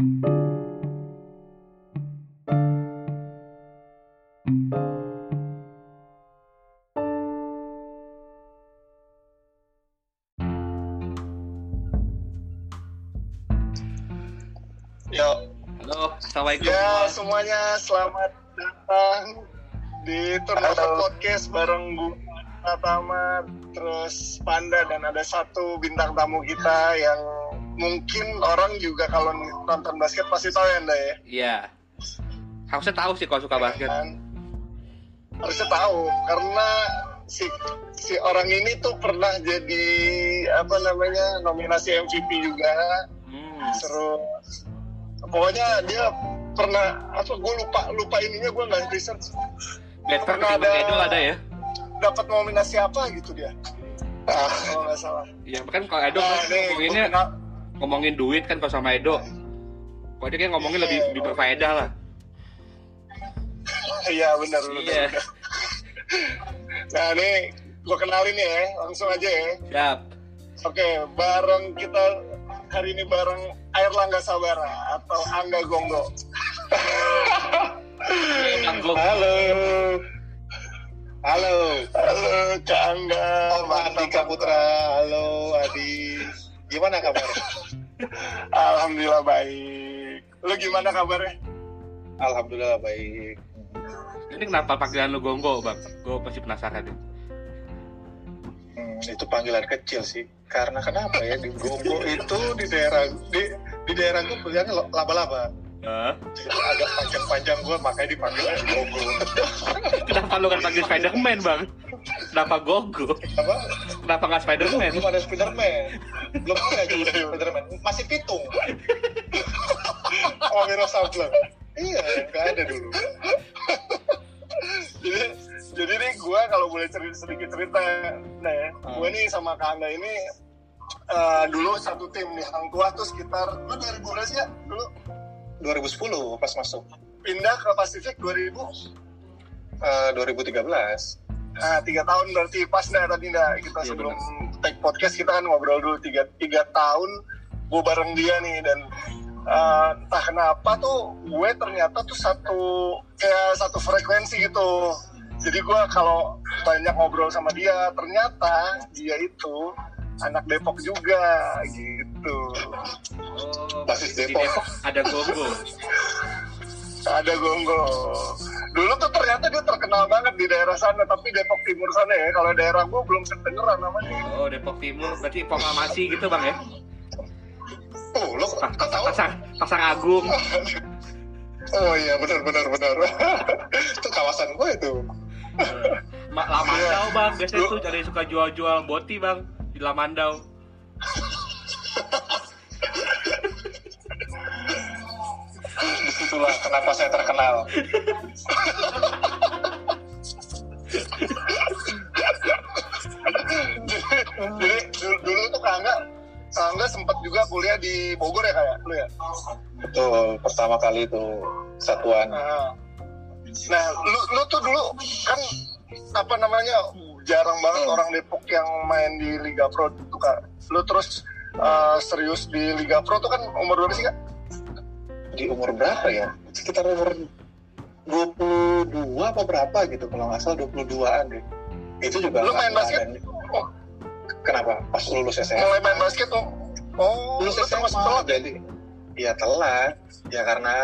Yo, Halo, assalamualaikum. ya semuanya selamat datang di Turnover Podcast bareng gue Tama, terus Panda dan ada satu bintang tamu kita yang mungkin orang juga kalau nonton basket pasti tahu ya Nda ya. Iya. Harusnya tahu sih kalau suka basket. Kan? Harusnya tahu karena si si orang ini tuh pernah jadi apa namanya nominasi MVP juga Hmm. seru pokoknya dia pernah apa gue lupa lupa ininya gue nggak research Better Pernah ada- Edo ada ya. dapat nominasi apa gitu dia ah kalau nggak salah Iya, kan kalau Edo Nah, kan ngomonginnya kenal- ngomongin duit kan kalau sama Edo. Kalau dia kan ngomongin lebih lebih berfaedah lah. iya benar benar Iya. benar. nah nih gue kenalin ya langsung aja ya Siap. oke bareng kita hari ini bareng Air Langga Sabara atau Angga Gonggo. Halo. Halo. halo Kak Angga Om Andika Putra. Halo Adi. Gimana kabar? Alhamdulillah baik lu gimana kabarnya Alhamdulillah baik. Ini kenapa panggilan lu Gonggo, Bang? Gue pasti penasaran nih. Hmm, itu panggilan kecil sih. Karena kenapa ya di Gombo itu di daerah di di daerah gue lo- laba-laba. Jadi agak panjang-panjang gue makanya dipanggil Gombo. Kenapa lu kan panggil Spiderman, Bang? Kenapa Gonggo? Apa? Kenapa nggak Spiderman? Belum ada Spiderman. Belum ada juga Spiderman. Masih pitung. Oh, Wiro Sableng. Iya, nggak ada dulu. jadi jadi nih gue kalau boleh cerita sedikit cerita nah ya Hmm. gue nih sama Kak Angga ini eh, dulu satu tim nih Hang Tua tuh sekitar lu 2000 berapa sih ya dulu 2010 pas masuk. pindah ke Pasifik 2000 Eh, 2013. Nah tiga tahun berarti pas dah tadi dah. Kita Iya, sebelum take podcast kita kan ngobrol dulu tiga tiga tahun. Gue bareng dia nih dan eh, entah kenapa tuh gue ternyata tuh satu kayak satu frekuensi gitu. Jadi gue kalau banyak ngobrol sama dia ternyata dia itu anak Depok juga gitu. Oh, Basis di Depok. Depok ada Gonggo. ada Gonggo dulu tuh ternyata dia terkenal banget di daerah sana tapi Depok Timur sana ya kalau daerah gue belum kedengeran namanya Oh, Depok Timur. Berarti proklamasi gitu, Bang ya? Oh, lo Pa- tahu? Pasar, Pasar Agung. Oh iya, benar benar benar. itu kawasan gue itu. Mak Lamandau bang, biasanya tuh yang suka jual-jual boti bang di Lamandau. Di situlah kenapa saya terkenal. jadi dulu, dulu tuh Kak Angga Kak Angga sempat juga kuliah di Bogor ya kayak lu ya Betul, pertama kali itu satuan. nah, nah lu, lu tuh dulu kan apa namanya jarang banget orang Depok yang main di Liga Pro tuh kak lu terus uh, serius di Liga Pro tuh kan umur berapa sih kak? Di umur berapa ya? Sekitar umur 22 apa berapa gitu kalau nggak salah 22-an deh. Itu juga Lu main basket? ada- Oh, Kenapa? Pas lulus SMA. mulai main basket tuh? Oh, lulus lu SMA telat ya? jadi ya telat ya karena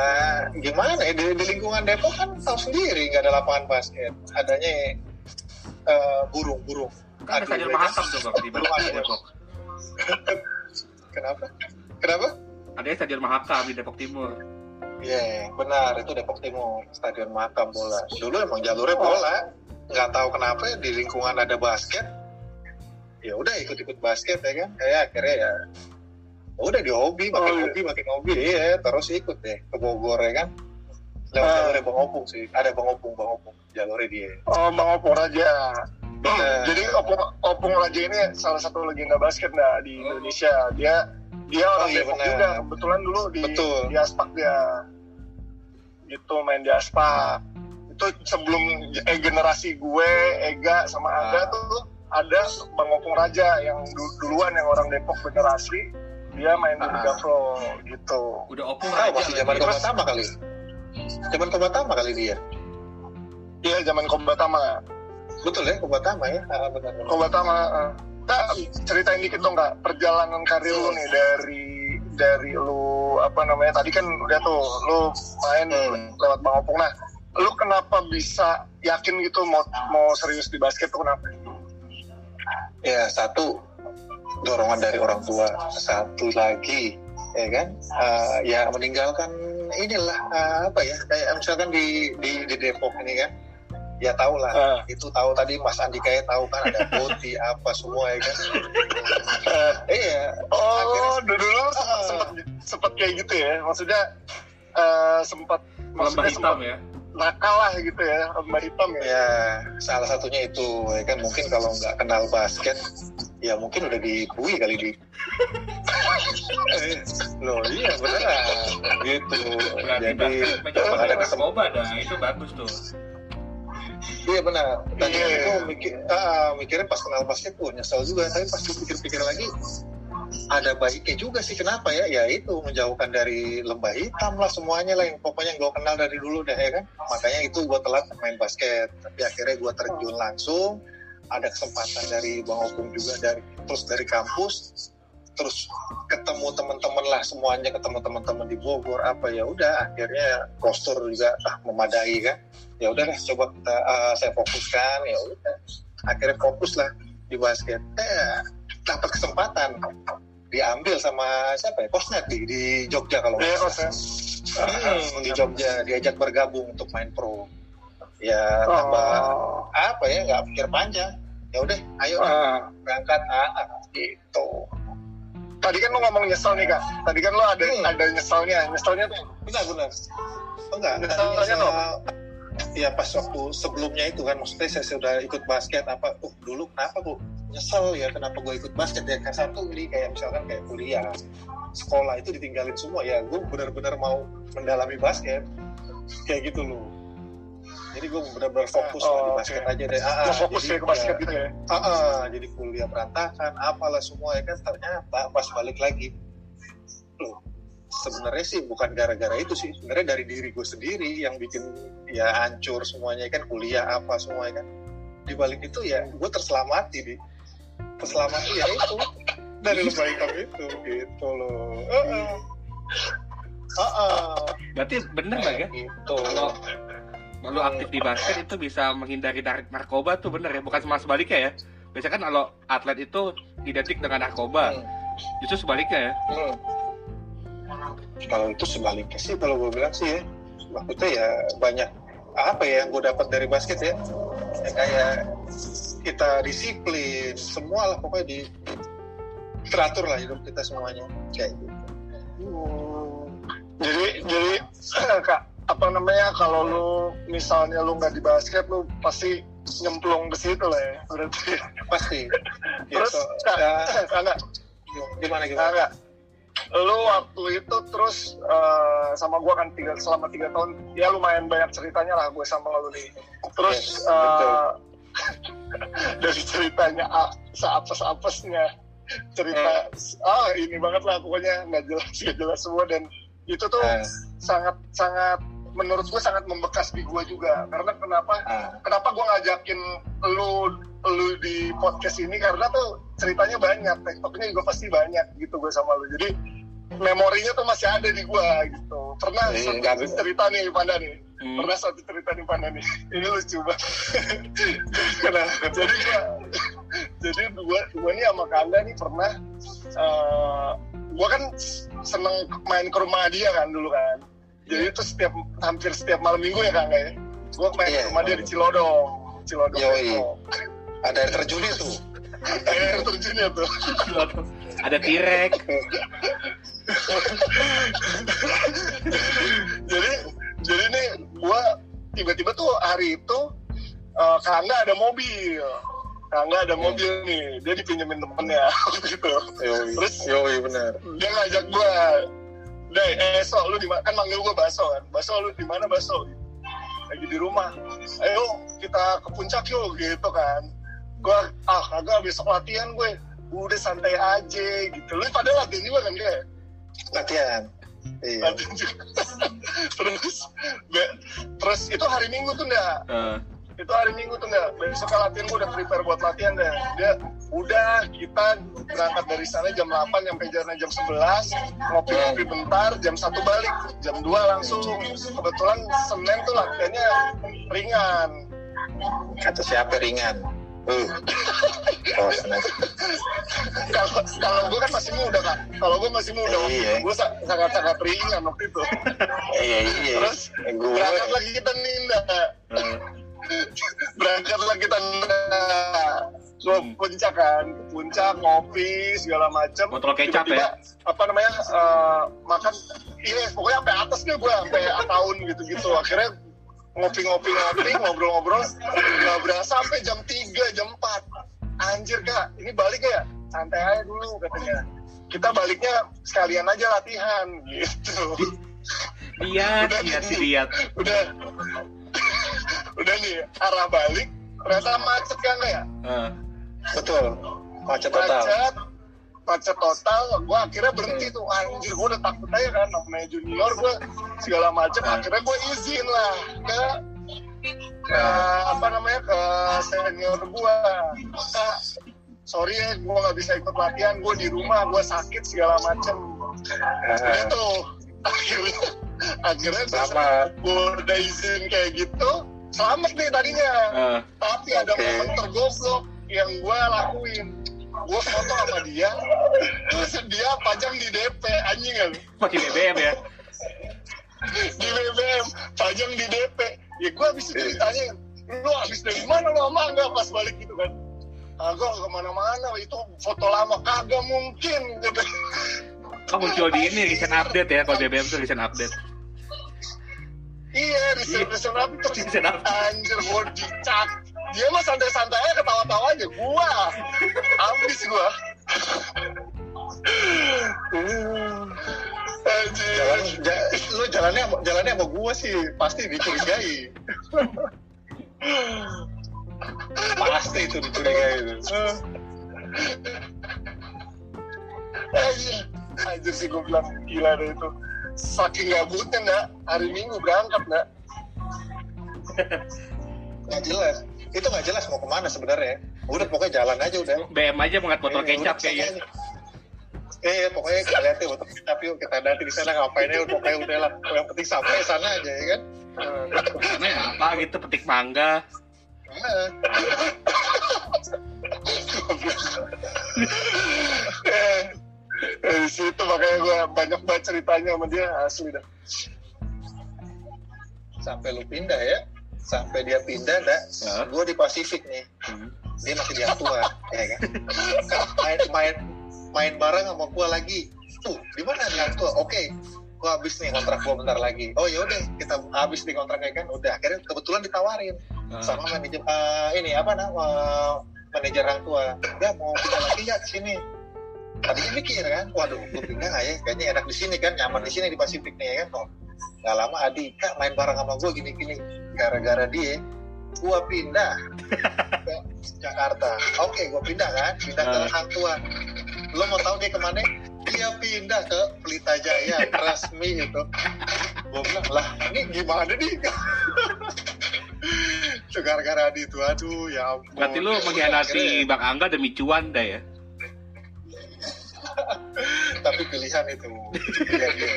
gimana ya di, di lingkungan Depok kan tahu sendiri nggak ada lapangan basket adanya eh, burung burung Kan ada Adu stadion mereka. Mahakam tuh bang di. Depok. kenapa kenapa Ada stadion Mahakam di Depok Timur. Iya, benar itu Depok Timur, Stadion Makam bola. Dulu emang jalurnya bola, nggak tahu kenapa ya, di lingkungan ada basket. Ya udah ikut-ikut basket ya kan, kayak akhirnya ya udah di hobi, makin Oh, iya. hobi, makin hobi, iya terus ikut deh ke Bogor ya kan. Lewat Ah. jalurnya Bang Opung sih, ada Bang Opung, Bang Opung, jalurnya dia. Oh, Bang Opung Raja. Benar. Jadi Opung, Opung Raja ini salah satu legenda basket nah, di Indonesia. Dia dia orang Oh, iya, Depok benar. juga. Kebetulan dulu di Betul. di Aspak dia. Gitu main di Aspak. Itu sebelum eh, generasi gue, Ega sama Ah. tuh ada Bang Opung Raja yang du- duluan yang orang Depok bener asli. dia main di Ah. Liga Pro gitu Udah opung Ah, aja masih zaman Kobatama kali. Zaman Kobatama kali dia. iya zaman Kobatama Betul ya, Kobatama ya. Ah, benar. benar. Kobatama uh. Kak, ceritain dikit dong kak. Perjalanan karir lu nih dari dari lu apa namanya tadi kan udah tuh lu main Hmm. lewat Bang Opung nah lu kenapa bisa yakin gitu mau mau serius di basket tuh kenapa? Ya, satu dorongan dari orang tua, satu lagi ya kan? Eh, ya meninggalkan inilah eh, apa ya kayak misalkan di di, di Depok ini kan ya tahu lah Ah. itu tahu tadi Mas Andi kayak tahu kan ada boti apa semua ya kan Eh, iya oh dulu dulu Ah. sempat sempat sempat kayak gitu ya maksudnya eh, sempat Lembah maksudnya hitam sempat ya. nakal lah gitu ya lembah hitam ya. ya salah satunya itu ya kan mungkin kalau nggak kenal basket ya mungkin udah dibui kali di Eh, loh iya beneran gitu Berarti jadi ada kesempatan. Itu bagus tuh. Iya benar. Tadi Iya. aku mikir, ah, mikirnya pas kenal basket tuh nyesel juga. Tapi pas pikir-pikir lagi, ada baiknya juga sih. Kenapa ya? Ya itu menjauhkan dari lembah hitam lah semuanya lah. Yang pokoknya gue kenal dari dulu dah ya kan. Makanya itu gue telat main basket. Tapi akhirnya gue terjun langsung. Ada kesempatan dari Bang Opung juga dari terus dari kampus. Terus ketemu teman-teman lah semuanya ketemu teman-teman di Bogor apa ya udah akhirnya roster juga ah memadai kan? Ya udah lah coba kita uh, saya fokuskan ya udah. Akhirnya fokus lah di basket. Eh dapat kesempatan. Diambil sama siapa ya? Kosnet di, di Jogja kalau Iya nggak ya. salah. Hmm, di Jogja diajak bergabung untuk main pro. Ya tambah Oh. apa ya nggak pikir panjang. Ya udah ayo Ah. berangkat ah, ah, gitu Tadi kan lu ngomong nyesel nih kak. Tadi kan lu ada Hmm. ada nyeselnya. Nyeselnya tuh benar benar oh, enggak. Tanya saya- ya pas waktu sebelumnya itu kan maksudnya saya sudah ikut basket apa tuh dulu kenapa kok nyesel ya kenapa gue ikut basket? Ya kan satu ini kayak misalkan kayak kuliah sekolah itu ditinggalin semua. Ya gue benar-benar mau mendalami basket. Kayak gitu loh jadi gue benar-benar fokus lah di Oh, basket oke. aja deh ah, ah, mau fokus jadi ya ke basket ya, gitu ya. ah, ah, jadi kuliah berantakan apalah semua ya kan ternyata pas balik lagi loh sebenarnya sih bukan gara-gara itu sih sebenarnya dari diri gue sendiri yang bikin ya hancur semuanya kan kuliah apa semua kan di balik itu ya gue terselamati di terselamati ya itu dari lembah hitam itu gitu loh Heeh. Heeh. Berarti bener lah ya. gitu Kalau lu aktif di basket itu bisa menghindari nar- narkoba tuh bener ya. Bukan sama sebaliknya ya. Biasanya kan kalau atlet itu identik dengan narkoba. Hmm. Justru sebaliknya ya. Hmm. Kalau itu sebaliknya sih kalau gue bilang sih ya, maksudnya ya banyak apa ya yang gue dapat dari basket ya, ya kayak kita disiplin, semua lah pokoknya di teratur lah hidup kita semuanya kayak gitu. Jadi jadi kak apa namanya kalau lu misalnya lu nggak di basket lu pasti nyemplung ke situ lah ya berarti. Pasti. Ya, Terus so- kak, ya, gimana gimana? enggak. Lu waktu itu terus eh, sama gua kan tiga, selama tiga tahun, ya lumayan banyak ceritanya lah gue sama lu nih. Terus Yes, eh, dari ceritanya seapes-apesnya, cerita ah ini banget lah pokoknya nggak jelas nggak jelas semua dan itu tuh Ah, sangat sangat menurut gue sangat membekas di gue juga. Karena kenapa? Ah, kenapa gue ngajakin lu lu di podcast ini? Karena tuh ceritanya banyak tektoknya juga pasti banyak gitu gue sama lu. Jadi memorinya tuh masih ada di gue gitu. Pernah Iya, satu cerita nih Panda nih. Hmm. pernah satu cerita nih Panda nih. Ini lucu banget. Kenapa? jadi gua jadi gua gua nih sama Kanda nih pernah eh gua kan seneng main ke rumah dia kan dulu kan jadi itu setiap hampir setiap malam minggu ya Kang ya gua main Iya. ke rumah dia di Cilodong Cilodong Yoi. Ada air terjunnya tuh. air terjunnya tuh Ada tirek. jadi jadi nih gua tiba-tiba tuh hari itu eh Kangga ada mobil Kangga ada mobil nih dia dipinjemin temennya gitu Yoi, Terus? yoi benar. dia ngajak gua Dai, eh so lu di mana kan manggil gua baso kan? Baso lu di mana baso lagi di rumah. Ayo kita ke puncak yuk gitu kan. Gua ah kagak besok latihan gue. Udah santai aja gitu. Lu pada latihan juga kan kayak latihan. Iya. Latihan juga. Terus be- terus itu hari minggu tuh enggak Eh, itu hari minggu tuh enggak besok latihan gue udah prepare buat latihan deh dia udah kita berangkat dari sana jam 8 sampai jalan jam 11 ngopi-ngopi bentar jam satu balik jam 2 langsung. Kebetulan Senin tuh latihannya ringan. Kata siapa ringan? Uh. Oh kalau kalau gue kan masih muda kan kalau gue masih muda Iya. gue sangat sangat ringan waktu itu. Iya iya. Terus gue berangkat lagi kita ninda berangkat lagi kita ke puncak kan. Ke puncak ngopi segala macam. Botol kecap Tiba-tiba, ya? apa namanya eh, makan. Iya pokoknya sampai atas deh gue sampai tahun gitu-gitu. Akhirnya ngopi-ngopi-ngopi ngobrol-ngobrol. Nggak berasa sampai jam 3 jam 4 anjir kak ini balik ya? Santai aja dulu katanya. Kita baliknya sekalian aja latihan gitu. Lihat lihat lihat. Udah udah nih arah balik ternyata macet kan ya? Eh, betul. Macet total. Macet macet total gue akhirnya berhenti tuh. Anjir gue udah takut aja kan namanya junior gue segala macam akhirnya gue izin lah ke ke apa namanya ke senior gue kak sorry ya gue nggak bisa ikut latihan gue di rumah gue sakit segala macem. Ah, itu akhirnya akhirnya Sama. gue udah izin kayak gitu selamat nih tadinya. Eh, tapi ada Oke. momen tergoblok yang gue lakuin. Gue foto sama dia terus dia pajang di DP anjing kan? Pakai BBM ya? Di BBM pajang di DP ya gue habis itu ditanya lu habis dari mana lu sama enggak pas balik gitu kan. Kagak ke mana-mana itu foto lama kagak mungkin gitu kamu muncul di ini recent update ya kalau BBM tuh recent update iya riset riset apa terus apa? anjir gue dicak. Dia mah santai-santai aja ketawa-tawa aja gua. Ambis gua. Jalan anjir ja- lu jalannya jalannya sama gua sih pasti dicurigai. Pasti itu dicurigai itu. Anjir anjir sih gue bilang gila deh itu saking gabutnya nggak hari minggu berangkat nggak nggak jelas. Itu nggak jelas mau ke mana sebenarnya. Udah pokoknya jalan aja udah. BM aja mengangkat botol Eh, kecap kayaknya. Eh, pokoknya kalian tuh botol kecap yuk. Kita nanti di sana ngapain ya? Pokoknya udah lah. Yang penting sampai sana aja ya kan? Karena ya? Apa gitu? Petik mangga Nah, eh di situ makanya gue banyak banget ceritanya sama dia asli dah. Sampai lu pindah ya? Sampai dia pindah dah Ya. gue di Pasifik nih. Hmm. dia masih di tua ya kan? Main main main bareng sama gue lagi. Tuh di mana di tua oke gue habis nih kontrak gue bentar lagi. Oh ya udah kita habis di kontraknya kan? Udah akhirnya kebetulan ditawarin Eh, sama manajer eh, ini apa nama manajer hang tua ya mau pindah lagi ya ke sini tadinya mikir kan waduh gue pindah nggak ya? Kayaknya enak di sini kan nyaman di sini di Pasifik nih ya kan? Oh, nggak lama Adi kak main bareng sama gue gini gini gara-gara dia gue pindah ke Jakarta. Oke gue pindah kan pindah ke Ah. hang tua lo mau tahu dia ke mana? Dia pindah ke Pelita Jaya resmi itu. Gue bilang lah ini gimana nih? Gara-gara Adi itu aduh ya ampun. Berarti lu mengkhianati Bang Angga demi cuan dah ya tapi pilihan itu pilihan dia.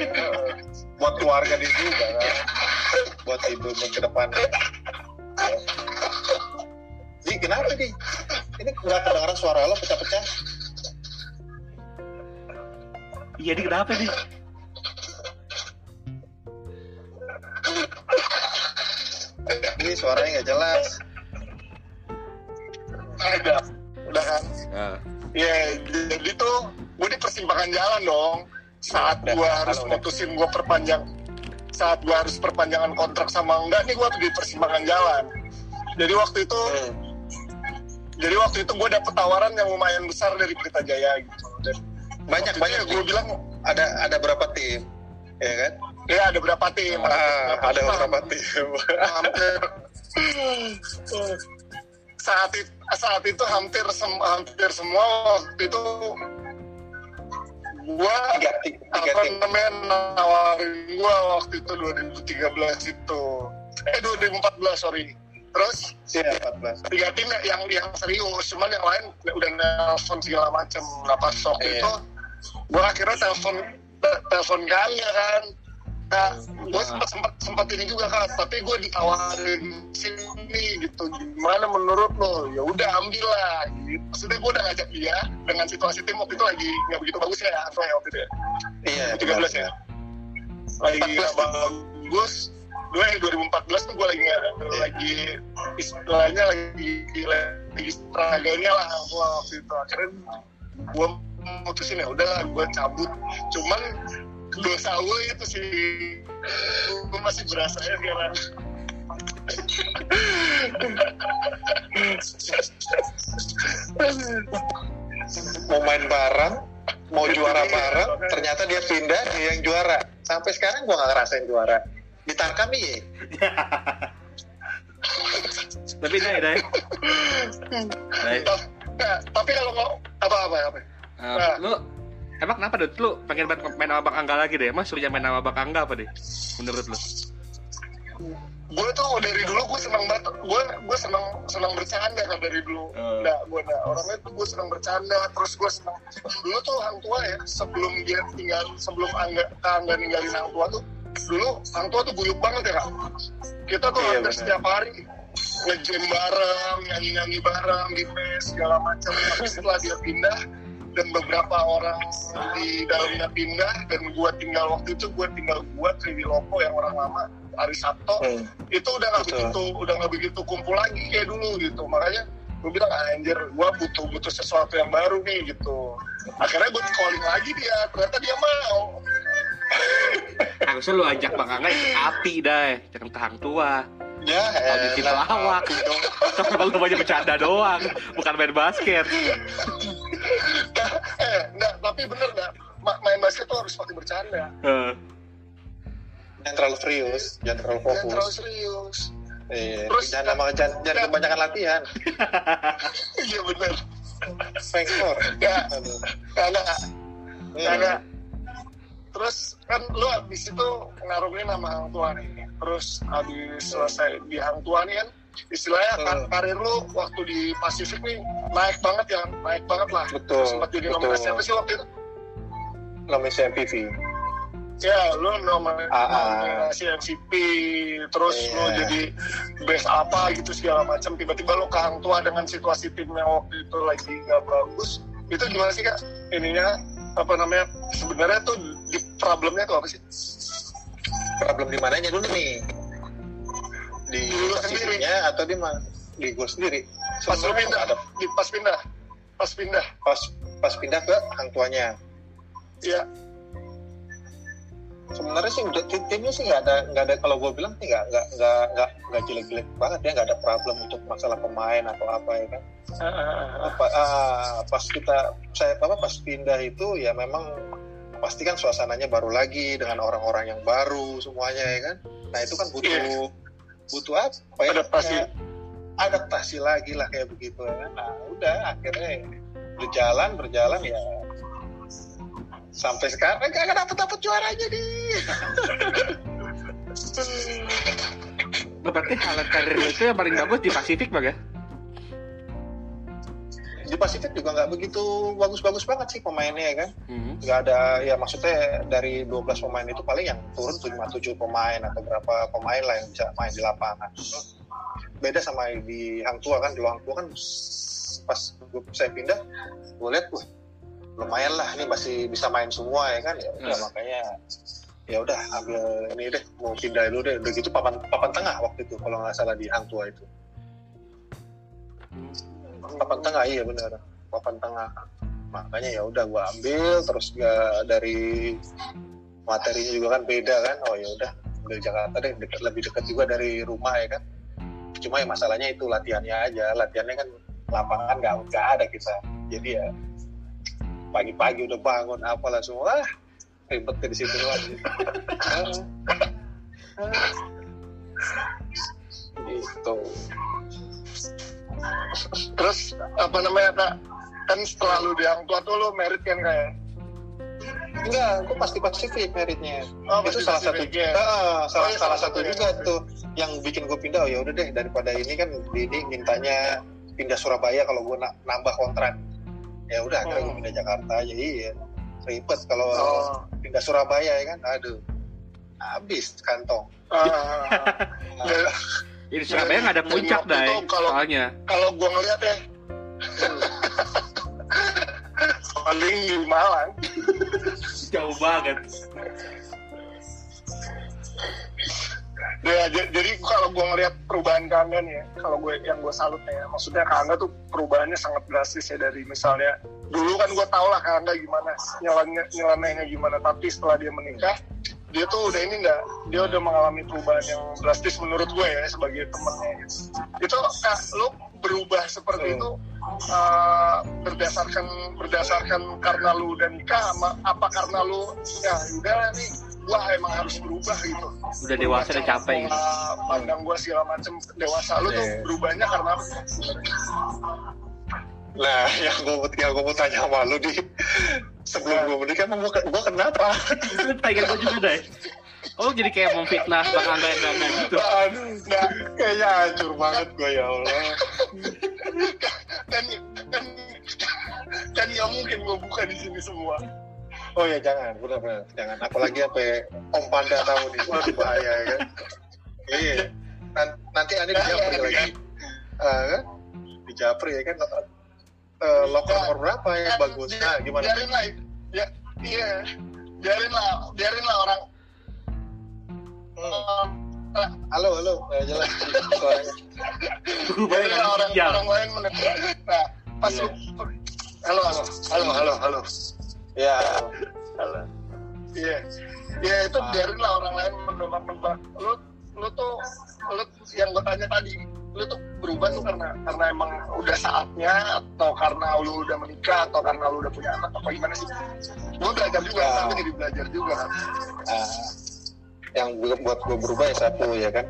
buat keluarga dia juga kan? Buat hidup ke depan. Di kenapa di ini nggak kedengaran suara lo pecah-pecah. Iya di kenapa nih ini suaranya nggak jelas. Ada. Udah kan? Eh, ya jadi tuh gue di persimpangan jalan dong. Saat Udah, gue harus mutusin gue perpanjang saat gue harus perpanjangan kontrak sama enggak nih gue di persimpangan jalan. Jadi waktu itu Hmm. jadi waktu itu gue dapet tawaran yang lumayan besar dari Pelita Jaya gitu. Dan banyak banyak. gue bilang ada ada berapa tim? Ya kan? Ya ada berapa tim? Ah, ada tim. beberapa tim? Hampir saat itu saat itu hampir sem hampir semua waktu itu gua tiga tiga, tiga apa namanya nawarin gua waktu itu 2013 itu? Eh 2014 sorry. Terus? Ya 14 tiga tim yang yang serius? Cuman yang lain udah nelfon segala macem nah pas waktu Iya. itu gua akhirnya telepon te- telepon ya kan nah gue sempat sempat sempat ini juga kan tapi gue ditawarin sini gitu. Gimana menurut lo? Ya udah ambil lah. Gitu. maksudnya gue udah ngajak dia dengan situasi tim waktu itu lagi nggak begitu bagus ya Anto ya waktu itu ya. Iya 2013 ya. lagi nggak bagus gue yang 2014 tuh gue lagi nggak lagi istilahnya lagi lagi struggle-nya lah gua waktu itu. Akhirnya gue mutusin ya udahlah gue cabut. Cuman dosa gue itu sih. Gue masih berasa ya sekarang. Mau main bareng mau juara bareng ternyata dia pindah dia yang juara. Sampai sekarang gua nggak ngerasain juara. Di Tarkam iya Tapi deh, deh. Deh. Nah, tapi kalau mau apa apa apa? Eh, lu emang kenapa deh lu pengen banget main sama Bang Angga lagi deh? Emang suruhnya main sama Bang Angga apa deh? Menurut lu? gue tuh dari dulu gue senang banget gue gue senang senang bercanda kan dari dulu Hmm. nah gue nah orangnya tuh gue senang bercanda terus gue senang dulu tuh hang tua ya sebelum dia tinggal sebelum angga angga ninggalin hang tua tuh dulu hang tua tuh guyup banget ya kak kita tuh Iya, hampir setiap hari ngejam bareng nyanyi nyanyi bareng di mes segala macam tapi setelah dia pindah dan beberapa orang di dalamnya pindah dan gue tinggal waktu itu gue tinggal gue Triwi Lopo yang orang lama Ari Sabto Hmm. itu udah nggak begitu udah nggak begitu kumpul lagi kayak dulu gitu makanya gue bilang "Ah, anjir gue butuh butuh sesuatu yang baru nih gitu akhirnya gue calling lagi dia ternyata dia mau Harusnya lu ajak Bang Angga ikut api dah, jangan ke hang tua. ya Audisi pelawak. Kenapa lu banyak bercanda doang, bukan main basket. Eh enggak tapi bener enggak Ma- main basket tuh harus pakai bercanda. Jangan terlalu serius jangan terlalu jangan terlalu fokus. serius. Iya. Terus- jangan lama jangan, jangan kebanyakan latihan. Iya bener. Fengkor ya karena Hmm. karena terus kan lu abis itu ngarungin nama hang tua nih. Terus abis selesai di hang tua nih kan istilahnya Hmm. karir lu waktu di Pasifik nih naik banget ya naik banget lah. Betul sempat jadi nomor siapa sih waktu itu? Namanya MPV ya lu nomor Ah, ah. nominasi MVP terus Iya. lu jadi best apa gitu segala macam. Tiba-tiba lu ke hang tua dengan situasi timnya waktu itu lagi nggak bagus. Itu gimana sih kak? Ininya apa namanya sebenarnya tuh di problemnya tuh apa sih? Problem di mananya dulu nih di lu sendiri. Atau di mana di gue sendiri? Pas lu pindah. ada. Di pas pindah. Pas pindah. Pas pas pindah ke hang tuanya. Ya sebenarnya sih udah tim- timnya sih nggak ada nggak ada kalau gue bilang sih nggak nggak nggak nggak nggak jelek-jelek banget ya nggak ada problem untuk masalah pemain atau apa ya kan? Apa ah, pas kita saya apa pas pindah itu ya memang pasti kan suasananya baru lagi dengan orang-orang yang baru semuanya ya kan? Nah itu kan butuh butuh apa ya Adaptasi. Ya, adaptasi lagi lah kayak begitu nah udah akhirnya berjalan berjalan ya sampai sekarang gak dapet dapet juaranya nih berarti halat karir itu yang paling bagus di Pasifik bang ya? Di Pasifik juga nggak begitu bagus-bagus banget sih pemainnya ya kan? Hmm. nggak ada ya maksudnya dari 12 pemain itu paling yang turun cuma 7 pemain atau berapa pemain lah yang bisa main di lapangan. Beda sama di Hang Tua kan di Hang Tua kan pas saya pindah gue lihat wah lumayan lah ini masih bisa main semua ya kan? Ya udah Hmm. makanya ya udah ambil ini deh mau pindah dulu deh. Udah gitu papan papan tengah waktu itu kalau nggak salah di Hang Tua itu papan tengah iya benar. Papan tengah. Makanya ya udah gua ambil terus gak dari materinya juga kan beda kan. Oh ya udah ambil Jakarta deh dekat lebih dekat juga dari rumah ya kan. Cuma ya masalahnya itu latihannya aja. Latihannya kan lapangan nggak nggak ada kita. Jadi ya pagi-pagi udah bangun apalah semua. Ah, ribet di situ lagi gitu terus apa namanya kak? Kan setelah lu di hang tua tuh lu merit kan kayak enggak gue pasti Pasifik meritnya. Oh, itu pasti salah satu ya. Ah, salah Oh, iya, salah salah satu ya. juga tuh yang bikin gue pindah. Oh ya udah deh daripada ini kan Didi mintanya pindah Surabaya kalau gue na- nambah kontrak. Ya udah akhirnya gue Hmm. pindah Jakarta. Aja iya ribet kalau oh. pindah Surabaya ya kan? Aduh habis kantong. Ah, ya, Di Surabaya nggak ada puncak, Dai. kalau- Soalnya. kalau gua ngeliat ya paling di Malang Jauh banget. Ya, jadi kalau gue ngeliat perubahan Kangga nih ya, kalau gue yang gue salut ya, maksudnya Kangga tuh perubahannya sangat drastis ya dari misalnya dulu kan gue tau lah Kangga gimana nyelannya nyelenehnya gimana, tapi setelah dia menikah dia tuh udah ini enggak, dia udah mengalami perubahan yang drastis menurut gue ya sebagai temennya. Gitu. Itu kak, lu berubah seperti Hmm. itu uh, berdasarkan berdasarkan karena lu udah nikah, sama apa karena lu ya udah nih gua emang harus berubah gitu Udah dewasa udah capek gitu. Pola pandang gue segala macem dewasa lu tuh Iya. berubahnya karena? Nah yang gue yang gue mau tanya sama lu di sebelum gue menikah emang gue gue kenapa Itu pengen gue juga, Dai. Oh, jadi kayak memfitnah Bang Angga yang enggak gitu. aduh nah, kayaknya hancur banget gue ya Allah kan kan kan nggak mungkin gue buka di sini semua Oh ya jangan, benar-benar jangan. Apalagi apa ya, Om Panda tahu nih, waduh bahaya ya kan. Iya, Nan- nanti aneh di Japri lagi, Ah, kan? Di Japri ya kan. Eh, loker nomor berapa yang bagus? Nah, gimana? biarin lah ya iya biarin lah biarin lah orang Hmm. eh, Halo, halo, Eh, jelas suaranya. Biarin lah orang ya. orang lain menentukan nah pas Iya. lu halo halo halo halo halo Ya, Halo. Iya. Ya itu Ah. biarin lah orang lain menebak-nebak. Lu lu tuh lu yang gue tanya tadi, lu tuh berubah tuh karena karena emang udah saatnya atau karena lu udah menikah atau karena lu udah punya anak apa gimana sih? Gue belajar juga, Ah. tapi jadi belajar juga. ah, yang gue- buat gue berubah ya satu ya kan.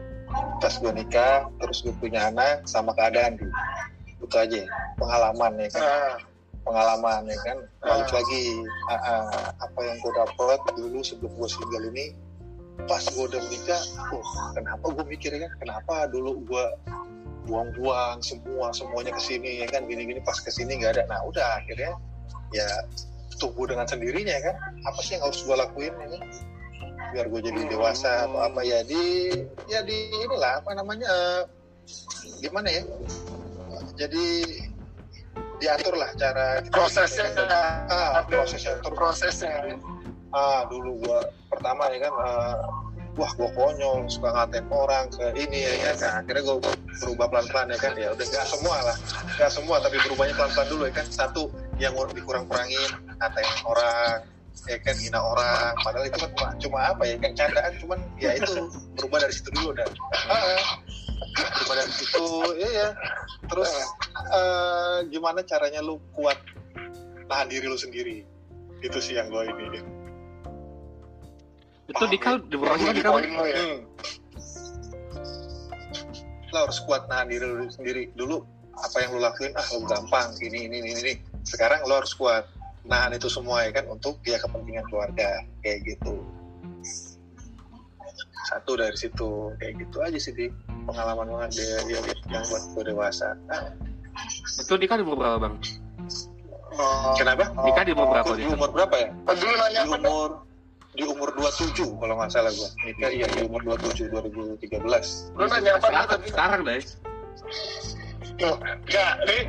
Pas gue nikah, terus gue punya anak, sama keadaan di itu aja pengalaman ya kan Nah, pengalaman ya kan balik Ah. lagi ah, ah, apa yang gue dapet dulu sebelum gue single ini pas gue udah menikah oh, kenapa gue mikir ya kan kenapa dulu gue buang-buang semua semuanya ke sini ya kan? Gini-gini pas ke sini nggak ada. Nah udah akhirnya ya tumbuh dengan sendirinya ya kan? Apa sih yang harus gue lakuin kan biar gue jadi dewasa atau apa? Ya di ya di inilah apa namanya eh, gimana ya? Jadi diatur lah cara prosesnya ah prosesnya. terus prosesnya. Ah dulu gua pertama ya kan eh, wah gua konyol suka ngatain orang ke ini ya kan. Nah, akhirnya gua berubah pelan pelan ya kan ya udah nggak semua lah. Nggak semua tapi berubahnya pelan pelan dulu ya kan. Satu yang mau dikurang kurangin ngatain orang ya kan hina orang. Padahal itu kan cuma, apa ya kan candaan cuman ya itu berubah dari situ dulu dan berubah dari situ ya ya terus eh, gimana caranya lu kuat nahan diri lu sendiri? Itu sih yang gue ini Itu Dika di bawah Jadi Dika. poin lu ya. Hmm. Lo harus kuat nahan diri lu sendiri. Dulu apa yang lo lakuin, ah lo gampang, ini, ini, ini, ini. Sekarang lo harus kuat nahan itu semua ya kan untuk ya kepentingan keluarga kayak gitu. Satu dari situ kayak gitu aja sih di pengalaman banget dia, dia, yang buat gue dewasa. Ah, Itu Dika di umur berapa, Bang? Kenapa? Dika di umur berapa Di umur berapa ya? dulu nanya Di umur di umur 27 kalau nggak salah gue nikah iya di umur 27 2013 Lu nanya apa Sekarang, tadi? sekarang deh. Tuh, Enggak, ini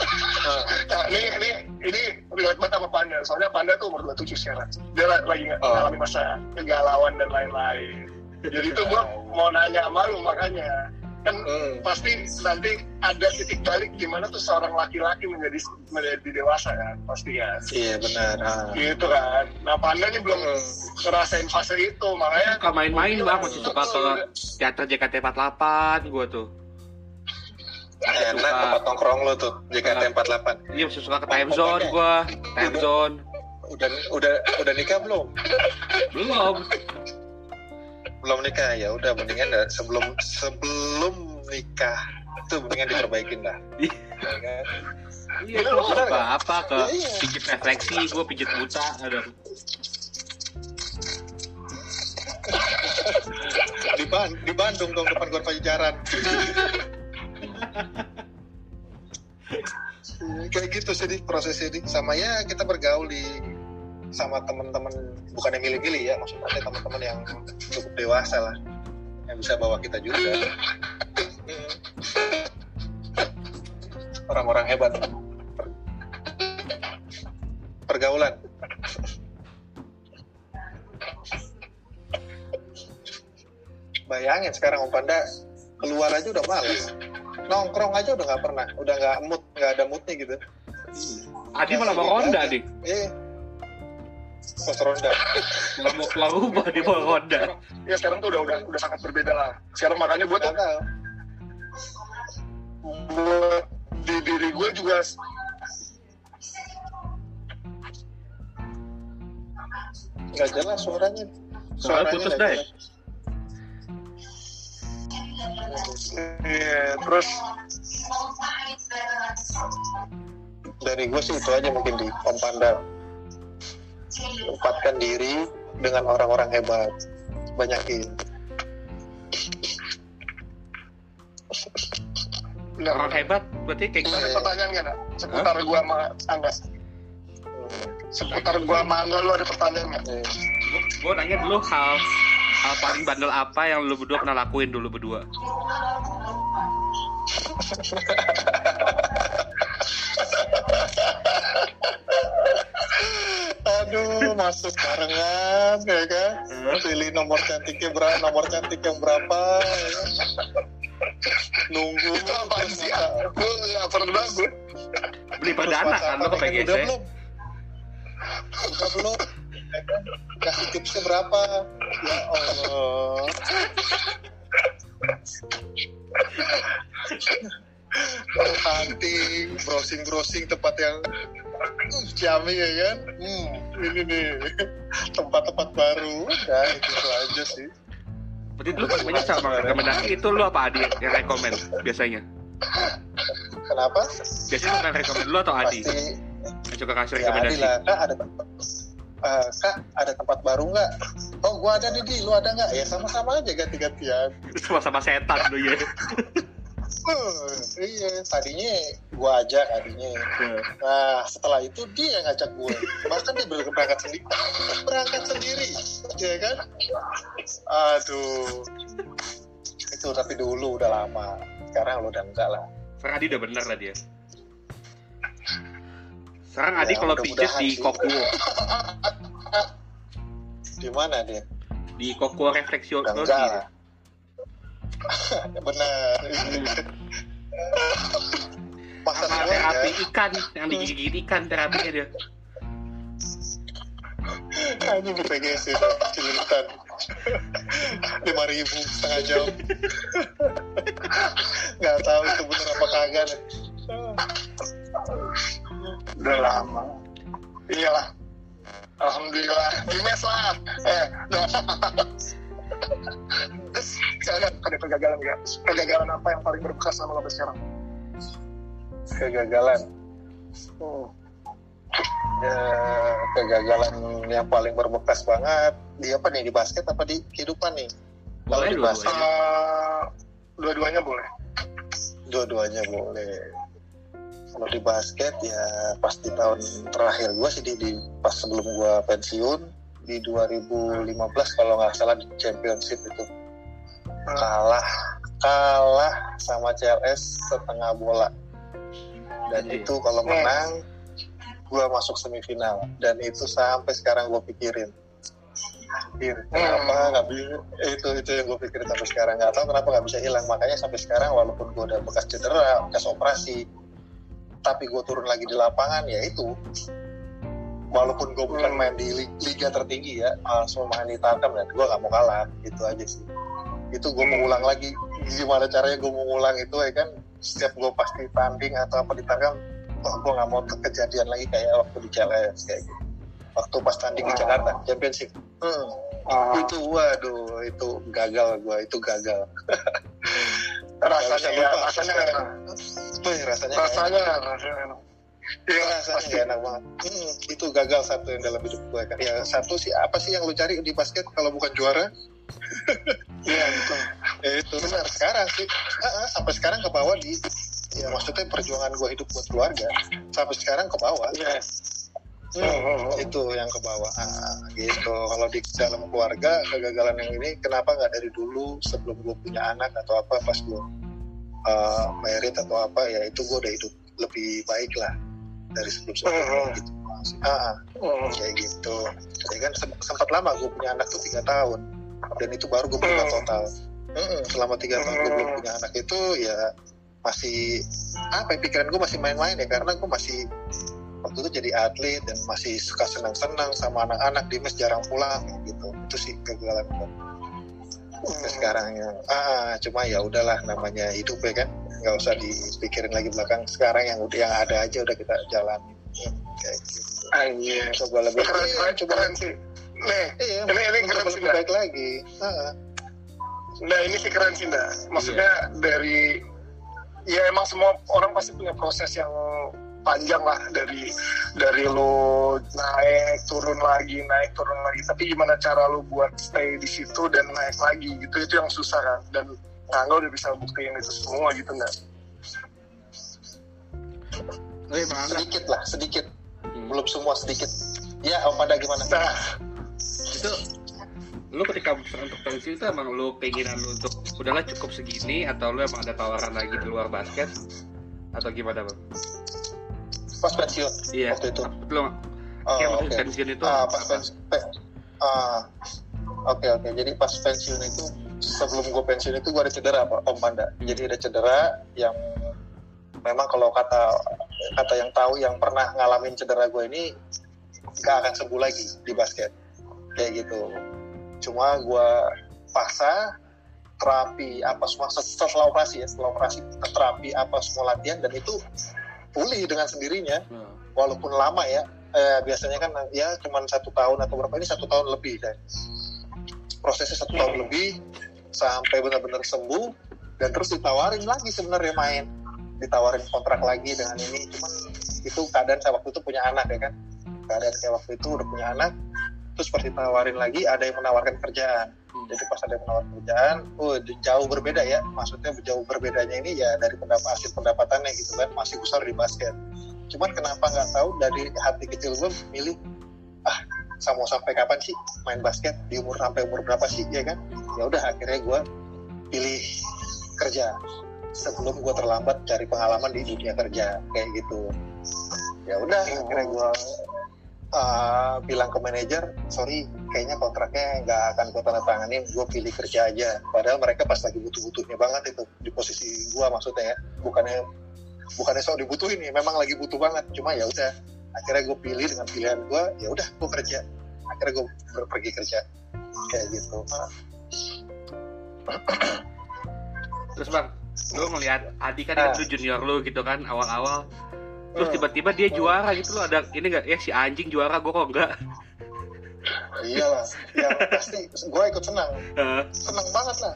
Ah, Nah, ini ini ini relate banget sama Panda. Soalnya Panda tuh umur 27 sekarang. Dia la- lagi nggak Oh. masa kegalauan dan lain-lain. Jadi itu gua mau nanya sama lu makanya. Kan hmm. pasti nanti ada titik balik gimana tuh seorang laki-laki menjadi menjadi dewasa kan pasti kan. iya benar ah. Gitu kan. Nah Panda ini belum Hmm. ngerasain fase itu makanya Suka main-main, Bang. Masih suka ke teater JKT48 gua tuh. enak Suka. tempat nongkrong lo tuh JKT 48 Iya, masih suka ke time zone gua. Time zone. udah udah udah nikah belum Belum. Belum nikah ya udah mendingan sebelum sebelum nikah itu mendingan diperbaikin lah kan? Iya, gue kan? apa ke Iya. pijit refleksi, gue pijit buta, ada. di, Ban- di Bandung dong depan Gor Pajajaran kayak gitu sih prosesnya sama ya kita bergaul di sama teman-teman bukan yang milih-milih ya maksudnya teman-teman yang cukup dewasa lah yang bisa bawa kita juga. Orang-orang hebat. Per- pergaulan. Bayangin sekarang Om Panda keluar aja udah males. Nongkrong aja udah nggak pernah udah nggak mood nggak ada moodnya gitu. Adi malah mau ronda nih, eh pos ronda. Malah mau keluar rumah dia mau ronda. ya sekarang tuh udah udah udah sangat berbeda lah. Sekarang makanya gue tuh nggak buat di diri gue juga nggak jelas suaranya. Soalnya putus nggak jelas. Iya, terus dari gue sih itu aja mungkin di Om Panda tempatkan diri dengan orang-orang hebat. Banyakin. Benar Orang hebat berarti kayak ada Iya. pertanyaan nggak nak? Seputar gue sama Angga. Seputar gue sama Angga lu ada pertanyaan nggak? Eh. gue nanya dulu hal hal paling bandel apa yang lu berdua pernah lakuin dulu berdua aduh masuk barengan ya kan? Pilih nomor cantiknya berapa nomor cantik yang berapa ya kan? nunggu. Itu apaan sih? Gue nggak pernah gue beli perdana kan? Lo ke udah PGC belum udah belum. Ya kan? kasih tipsnya berapa? Ya Allah hunting browsing browsing tempat yang uh, ciamik ya kan? Hmm, ini nih tempat-tempat baru. Ya itu aja sih. Berarti dulu paling banyak sama rekomendasi itu lu apa Adi yang rekomend biasanya? Kenapa? Biasanya lu yang rekomend lu atau Adi? Pasti. Yang suka kasih ya rekomendasi. Adi lah. Kak ada Eh, kak ada tempat baru nggak? Oh gua ada nih di. Lu ada nggak? Ya sama-sama aja ganti-gantian. Sama-sama setan lu ya Uh, iya, tadinya gua ajak tadinya. Nah, setelah itu dia yang ngajak gue. Bahkan dia belum berangkat sendiri. Berangkat sendiri, ya kan? Aduh. Itu tapi dulu udah lama. Sekarang lu udah enggak lah. sekarang Adi udah bener lah dia sekarang Adi Ya, kalau pijit di. Kokuo Di mana dia? di Kokuo refleksio Udah enggak lah. Benar. Masa sama terapi ya? ikan yang digigit ikan terapinya dia Ini di PGC Cililitan. Lima ribu setengah jam. Nggak tahu itu bener apa kagak. nih. udah lama iyalah alhamdulillah di mes lah eh. Terus sekarang ada kegagalan nggak kegagalan apa yang paling berbekas sama lo sampai sekarang Kegagalan. Ya, kegagalan yang paling berbekas banget di apa nih di basket apa di kehidupan nih? Kalau Boleh di dua-duanya. basket Eh, dua-duanya boleh dua-duanya boleh. Kalau di basket ya pas di tahun terakhir gue sih di, di pas sebelum gue pensiun di 2015 kalau nggak salah di championship itu. Kalah kalah sama CLS setengah bola. Dan Iya. itu kalau Hmm. menang gue masuk semifinal. Dan itu sampai sekarang gue pikirin. Pikir kenapa nggak bisa itu itu yang gue pikirin sampai sekarang. Nggak tahu kenapa nggak bisa hilang. Makanya sampai sekarang walaupun gue udah bekas cedera bekas operasi tapi gue turun lagi di lapangan ya itu walaupun gue bukan main di li- liga tertinggi ya langsung main di Tarkam dan gue nggak mau kalah itu aja sih. Itu gue mau ulang lagi. Gimana caranya gue mau ulang itu ya kan? Setiap gue pasti tanding atau apa di Tarkam oh gue nggak mau kejadian lagi kayak waktu di CLS kayak gitu. Waktu pas tanding di Jakarta championship. Hmm, Ah, itu waduh itu gagal gue itu gagal. Rasanya ya rasanya Wih, rasanya rasanya rasanya Iya, rasanya pasti. enak banget. Hmm, itu gagal satu yang dalam hidup gue kan. Ya satu sih apa sih yang lu cari di basket kalau bukan juara? Iya, betul. Ya itu benar sekarang sih. Ah, ah, sampai sekarang ke bawah di ya maksudnya perjuangan gue hidup buat keluarga sampai sekarang ke bawah. Iya. Hmm, Hmm. itu yang ke bawah ah, gitu kalau di dalam keluarga kegagalan yang ini kenapa nggak dari dulu sebelum gue punya anak atau apa pas gue uh, merit atau apa ya itu gue udah hidup lebih baik lah dari sebelum sebelumnya Hmm. gitu ah, ah, Hmm. kayak gitu. Ya kan sem- sempat lama gue punya anak tuh tiga tahun. Dan itu baru gue berubah Hmm. total. Mm-mm, selama tiga tahun gue belum punya anak itu ya masih apa ya pikiran gue masih main-main ya. Karena gue masih waktu itu jadi atlet dan masih suka senang-senang sama anak-anak di mes jarang pulang gitu. Itu sih kegagalan gue Sampai sekarang ya. Ah cuma ya udahlah namanya hidup ya kan. Nggak usah dipikirin lagi belakang. Sekarang yang udah yang ada aja udah kita jalani kayak gitu Anjir. coba lebih Keren, iya, keren, coba keren sih. Nih, iya Ini- ini keren sih, lebih baik lagi. Ah, Nah ini sih keren sih Nda. Maksudnya dari ya emang semua orang pasti punya proses yang panjang lah dari dari lo naik turun lagi naik turun lagi. Tapi gimana cara lo buat stay di situ dan naik lagi gitu itu yang susah kan? Dan Angga udah bisa buktiin itu semua gitu nggak? Sedikit lah sedikit. Hmm. belum semua sedikit. Ya Om Pada gimana? Nah. Itu lu ketika untuk pensiun itu emang lu pengenan lu untuk udahlah cukup segini atau lu emang ada tawaran lagi di luar basket? Atau gimana bang? Pas pensiun Iya. waktu itu. Lu Oh, kayak oke. pensiun itu. Ah, pas pensiun pe- ah, oke oke. Jadi pas pensiun itu sebelum gue pensiun itu gue ada cedera pak Om Panda jadi ada cedera yang memang kalau kata kata yang tahu yang pernah ngalamin cedera gue ini gak akan sembuh lagi di basket. Kayak gitu. Cuma gue paksa terapi apa semua setelah operasi ya setelah operasi terapi apa semua latihan dan itu pulih dengan sendirinya Nah, walaupun lama ya. Eh, biasanya kan ya cuma satu tahun atau berapa ini satu tahun lebih dan prosesnya satu tahun lebih sampai benar-benar sembuh dan terus ditawarin lagi sebenarnya main. Ditawarin kontrak lagi dengan ini cuman itu keadaan saya waktu itu punya anak ya kan. Keadaan saya waktu itu udah punya anak terus seperti tawarin lagi ada yang menawarkan kerjaan. hmm. Jadi pas ada yang menawarkan kerjaan oh jauh berbeda ya. Maksudnya jauh berbedanya ini ya dari pendapat hasil pendapatannya gitu kan masih besar di basket. Cuman kenapa nggak tahu dari hati kecil gue milih ah saya mau sampai kapan sih main basket? Di umur sampai umur berapa sih? Ya kan? Ya udah akhirnya gue pilih kerja. Sebelum gue terlambat cari pengalaman di dunia kerja kayak gitu. Ya udah akhirnya gue uh, bilang ke manajer sorry kayaknya kontraknya nggak akan gue tanda tanganin gue pilih kerja aja. Padahal mereka pas lagi butuh-butuhnya banget itu di posisi gue maksudnya ya. Bukannya bukannya sok dibutuhin nih memang lagi butuh banget. Cuma ya udah akhirnya gue pilih dengan pilihan gue ya udah gue kerja. Akhirnya gue pergi kerja. Kayak gitu. Terus bang, lu ngelihat Adi kan Ah. itu junior lu gitu kan awal-awal. Terus Hmm. tiba-tiba dia juara gitu lo ada ini nggak? Ya si anjing juara gue kok enggak iyalah ya pasti. Gue ikut senang. Senang banget lah.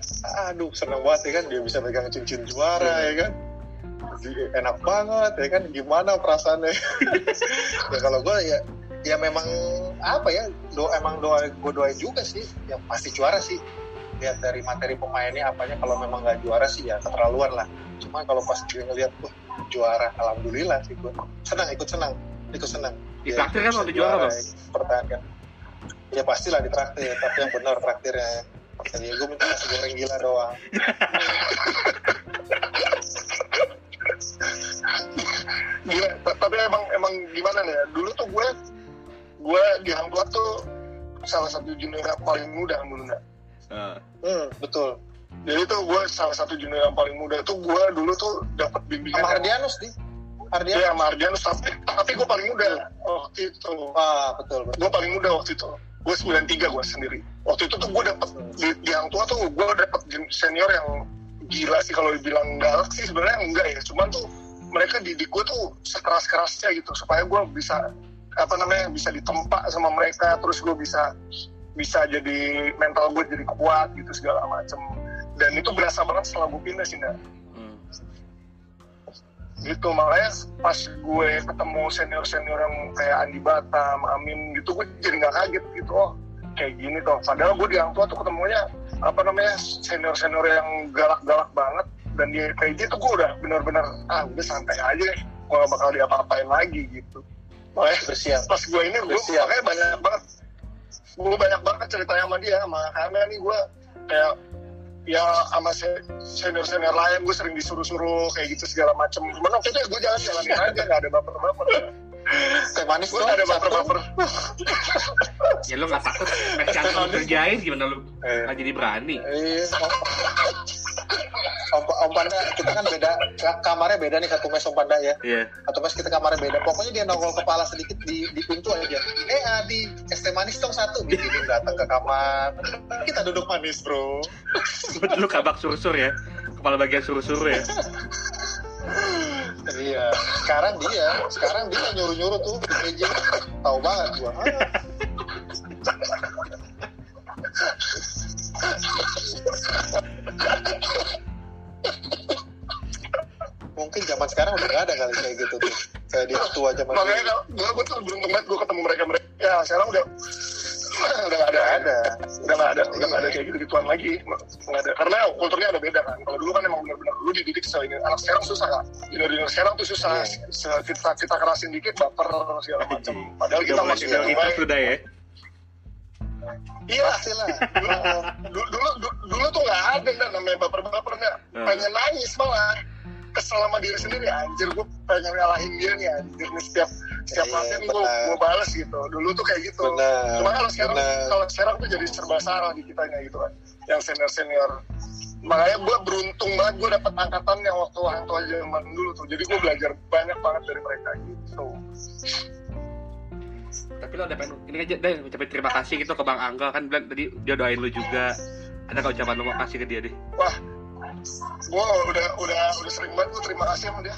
Aduh senang banget ya kan? Dia bisa pegang cincin juara ya kan? Enak banget ya kan? Gimana perasaannya? Ya kalau gue ya ya memang apa ya do emang doa gue doain juga sih. Yang pasti juara sih. Lihat dari materi pemainnya apanya. Kalau memang nggak juara sih ya keterlaluan lah. Cuma kalau pas gue ngeliat wah juara. Alhamdulillah sih gue senang ikut senang. Ikut senang. Di Ya, traktir kan bisa waktu juara, Bang? ya, pertahankan ya pastilah di traktir tapi yang benar traktirnya jadi gue minta nasi goreng gila doang Gila, tapi emang emang gimana nih ya? Dulu tuh gue gue di Hang Tuah tuh salah satu junior yang paling muda dulu nggak. eh, hmm, betul Jadi tuh gue salah satu junior yang paling muda tuh gue dulu tuh dapat bimbingan sama Ardianus nih Ardianus Iya, sama Ardianus tapi tapi gue paling muda waktu itu. ah betul betul Gue paling muda waktu itu. Gue 93 gue sendiri. Waktu itu tuh gue dapet di, di Hang Tuah tuh gue dapet senior yang gila sih kalau dibilang galak sih sebenarnya enggak ya. Cuman tuh mereka didik gue tuh sekeras kerasnya gitu supaya gue bisa apa namanya bisa ditempa sama mereka terus gue bisa bisa jadi mental gue jadi kuat gitu segala macem dan itu berasa banget setelah gue pindah sih Nda. Gitu makanya pas gue ketemu senior senior yang kayak Andi Batam, Amin gitu gue jadi nggak kaget gitu oh kayak gini tuh padahal gue di Tua tuh ketemunya apa namanya senior senior yang galak-galak banget dan di PJ tuh gue udah benar-benar ah udah santai aja deh gue gak bakal diapa-apain lagi gitu. Makanya bersiap pas gue ini gue makanya banyak banget gue banyak banget ceritanya sama dia sama karena nih gue kayak ya sama senior senior lain gue sering disuruh-suruh kayak gitu segala macem cuman waktu itu gue jalan jalanin aja gak ada baper-baper teh manis gue ada baper-baper Ya lu nggak takut lu kerjain gimana lu Eh. nggak jadi berani? Iya. Om, om Panda, kita kan beda, ka- kamarnya beda nih satu mes Om Panda ya. Iya. Satu mes kita kamarnya beda. Pokoknya dia nongol kepala sedikit di, di pintu aja. Eh Adi, es teh manis dong satu. Bikinin datang ke kamar. Kita duduk manis bro. Betul kabak sur-sur ya. Kepala bagian sur-sur ya. Iya. Sekarang dia, sekarang dia nyuruh-nyuruh tuh di meja. Tahu banget gua. gitu tuh. Kayak dia tua zaman makanya gue gue tuh beruntung banget gue ketemu mereka mereka ya sekarang udah udah gak ada. Gak ada. udah gak ada udah gak ada kayak gitu gituan lagi. Nggak ada karena kulturnya ada beda kan. Kalau dulu kan emang benar-benar dulu dididik se ini anak sekarang susah kan junior junior sekarang tuh susah. Iya. Se- kita kita kerasin dikit baper segala macam padahal kita Udah masih dari kita sudah ya. iya. Dulu dulu dulu, dulu tuh nggak ada namanya baper-baper nggak Hmm. pengen nangis malah kesel sama diri sendiri anjir gue pengen ngalahin dia nih anjir nih setiap setiap Iya, latihan gue gue balas gitu. Dulu tuh kayak gitu. Benar. cuma kalau sekarang kalau sekarang tuh jadi serba salah di kitanya gitu kan. Yang senior senior makanya gue beruntung banget gue dapet angkatan yang waktu waktu aja zaman dulu tuh. Jadi gue belajar banyak banget dari mereka gitu. Tapi lo ada pengen ini aja deh ucapin terima kasih gitu ke Bang Angga. Kan bilang tadi dia doain lu juga. Ada nggak ucapan lu mau kasih ke dia deh? wah gue udah udah udah sering banget gue terima kasih sama dia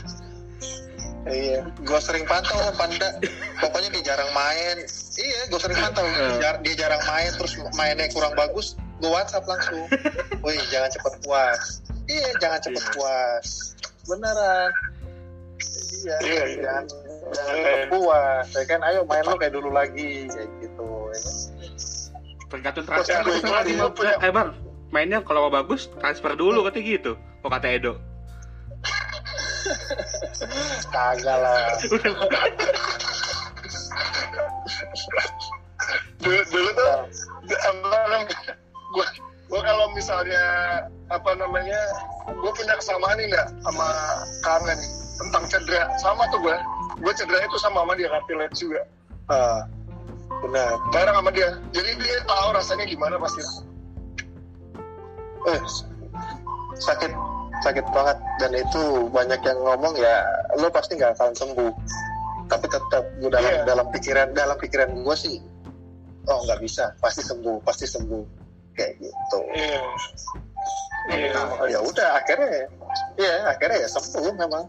Iya, gue sering pantau Panda. Pokoknya dia jarang main. Iya, gue sering pantau. Eh. Jar- dia jarang main, terus mainnya kurang bagus. Gue WhatsApp langsung. Wih, jangan cepet puas. Iya, jangan cepet Iya. puas. Beneran. Iya, Iya, iya. jangan, jangan cepet puas. Ya kan, ayo main lo kayak dulu lagi, kayak gitu. ya kan. Tergantung transfer. gue gue punya Eh bang, mainnya kalau mau bagus transfer dulu katanya gitu. Kok kata Edo? Kagak lah. dulu, dulu tuh apa namanya gue gue kalau misalnya apa namanya gue punya kesamaan nih nggak sama kangen tentang cedera sama tuh gue gue cedera itu sama sama dia cartilage juga Ah, benar. bareng sama dia jadi dia tahu rasanya gimana pasti Eh, sakit sakit banget. Dan itu banyak yang ngomong ya lo pasti nggak akan sembuh. Tapi tetap gue dalam Iya. dalam pikiran dalam pikiran gue sih oh nggak bisa. Pasti sembuh pasti sembuh. Kayak gitu. Iya. Iya. oh, ya udah akhirnya ya akhirnya ya sembuh memang.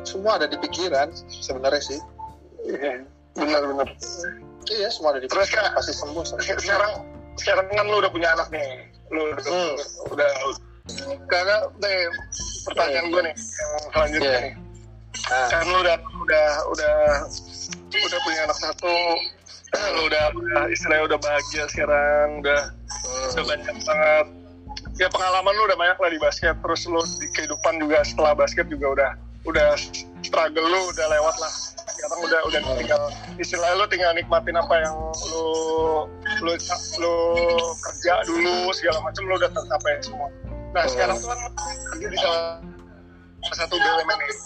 Semua ada di pikiran sebenarnya sih. Iya. Benar-benar iya semua ada di Terus, pikiran Kak, pasti sembuh sembuh. sekarang sekarang kan lu udah punya anak nih lu udah Hmm. udah karena nih pertanyaan gue nih yang selanjutnya Iya. nih nah, kan lu udah udah udah udah punya anak satu lu udah udah istilahnya udah bahagia sekarang udah udah banyak banget ya pengalaman lu udah banyak lah di basket terus lu di kehidupan juga setelah basket juga udah udah struggle lu udah lewat lah sekarang udah udah tinggal istilahnya lu tinggal nikmatin apa yang lu lu lu kerja dulu segala macam lu udah tercapai semua. Nah sekarang tuh kan kerja di salah satu BUMN nih.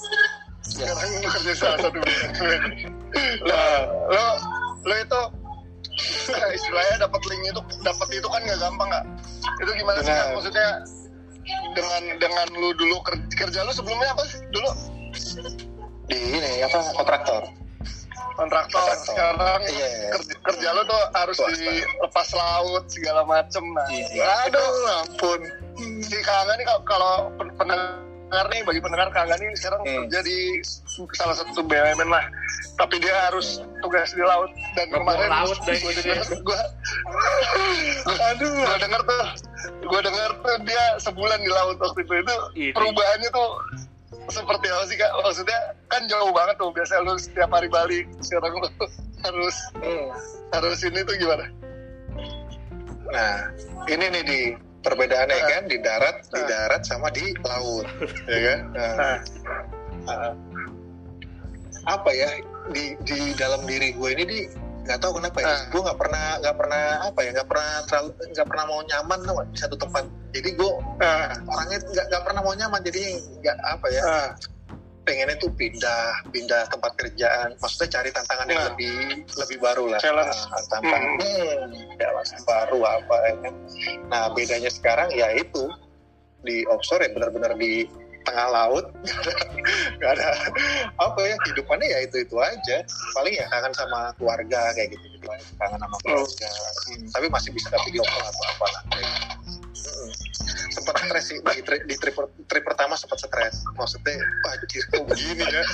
Sekarang lu kerja di salah satu BUMN nah lo lo itu istilahnya dapat link itu dapat itu kan nggak gampang nggak itu gimana sih. Kak? maksudnya dengan dengan lu dulu kerja, kerja lu sebelumnya apa sih? Dulu di ini apa kontraktor kontraktor Kontraktor. sekarang Iya. kerja, kerja lu tuh harus Swasta. di lepas laut segala macem nah Iya. aduh ampun si Kangga nih kalau- kalau pen- pendengar nih bagi pendengar Kangga nih sekarang Hmm. kerja di salah satu BUMN lah tapi dia harus tugas di laut dan kemarin laut deh, gue denger gue aduh gue denger tuh gue denger tuh dia sebulan di laut waktu itu itu Iya. perubahannya tuh seperti apa sih kak maksudnya kan jauh banget tuh biasanya lu setiap hari balik sekarang lu harus Hmm. harus ini tuh gimana Nah, ini nih di perbedaannya Ah. kan di darat, di Ah. darat sama di laut, ya kan? Nah, nah ah. apa ya di di dalam diri gue ini di nggak tahu kenapa ya, Ah. gue nggak pernah nggak pernah apa ya nggak pernah terlalu nggak pernah mau nyaman nggak, di satu tempat. Jadi gue nah orangnya nggak nggak pernah mau nyaman, jadi nggak apa ya. Nah pengennya tuh pindah pindah tempat kerjaan. Maksudnya cari tantangan yang Nah. lebih lebih baru lah. Challenge. Nah, tantangan. Hmm, challenge baru apa ya kan. Nah bedanya sekarang ya itu di offshore ya benar-benar di tengah laut. Nggak ada apa ya kehidupannya ya itu itu aja. Paling ya kangen sama keluarga kayak gitu gitu aja. kangen sama keluarga. Hmm, tapi masih bisa video call atau apa lah. Hmm. sempat stres sih di, tri, di trip, trip pertama sempat stres. Maksudnya anjir kok begini ya?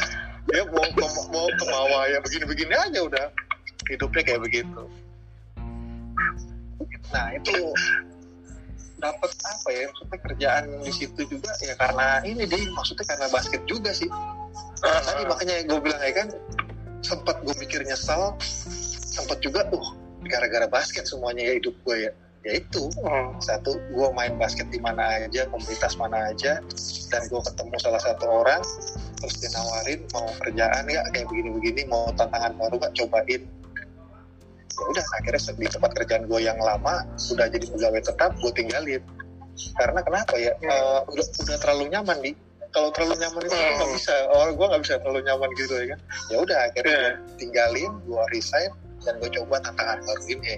Dia mau ke, mau ke bawah ya begini-begini aja udah. Hidupnya kayak begitu. Nah itu dapat apa ya maksudnya kerjaan di situ juga ya karena ini deh maksudnya karena basket juga sih. Nah, tadi makanya gue bilang ya kan sempat gue mikir nyesel sempat juga uh gara-gara basket semuanya ya hidup gue ya. Ya itu Hmm. satu gue main basket di mana aja komunitas mana aja dan gue ketemu salah satu orang terus dia nawarin mau kerjaan ya kayak begini-begini mau tantangan baru gak cobain ya udah akhirnya di tempat kerjaan gue yang lama udah jadi pegawai tetap gue tinggalin. Karena kenapa ya? Eh, udah udah terlalu nyaman nih. Kalau terlalu nyaman itu gue nggak bisa orang gue nggak bisa terlalu nyaman gitu ya kan? Ya udah akhirnya Iya. gue tinggalin gue resign dan gue coba tantangan baru ini.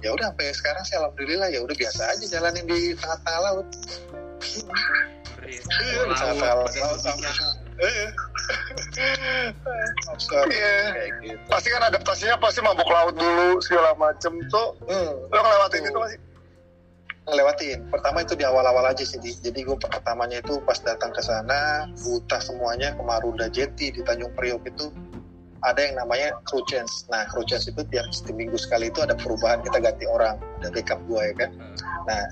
Ya udah sampai sekarang sih alhamdulillah ya udah biasa aja jalanin di tengah-tengah laut. Iya. di tengah-tengah Laut, laut Iya. Iya. kayak gitu. pasti kan adaptasinya pasti mabuk laut dulu segala macem tuh Hmm. lo ngelewatin itu masih ngelewatin. Pertama itu di awal-awal aja sih. Di. Jadi gue pertamanya itu pas datang ke sana, buta semuanya ke Maruda Jetty di Tanjung Priok itu ada yang namanya crew change. Nah, crew change itu tiap minggu sekali itu ada perubahan kita ganti orang, ada backup gue ya kan. Nah,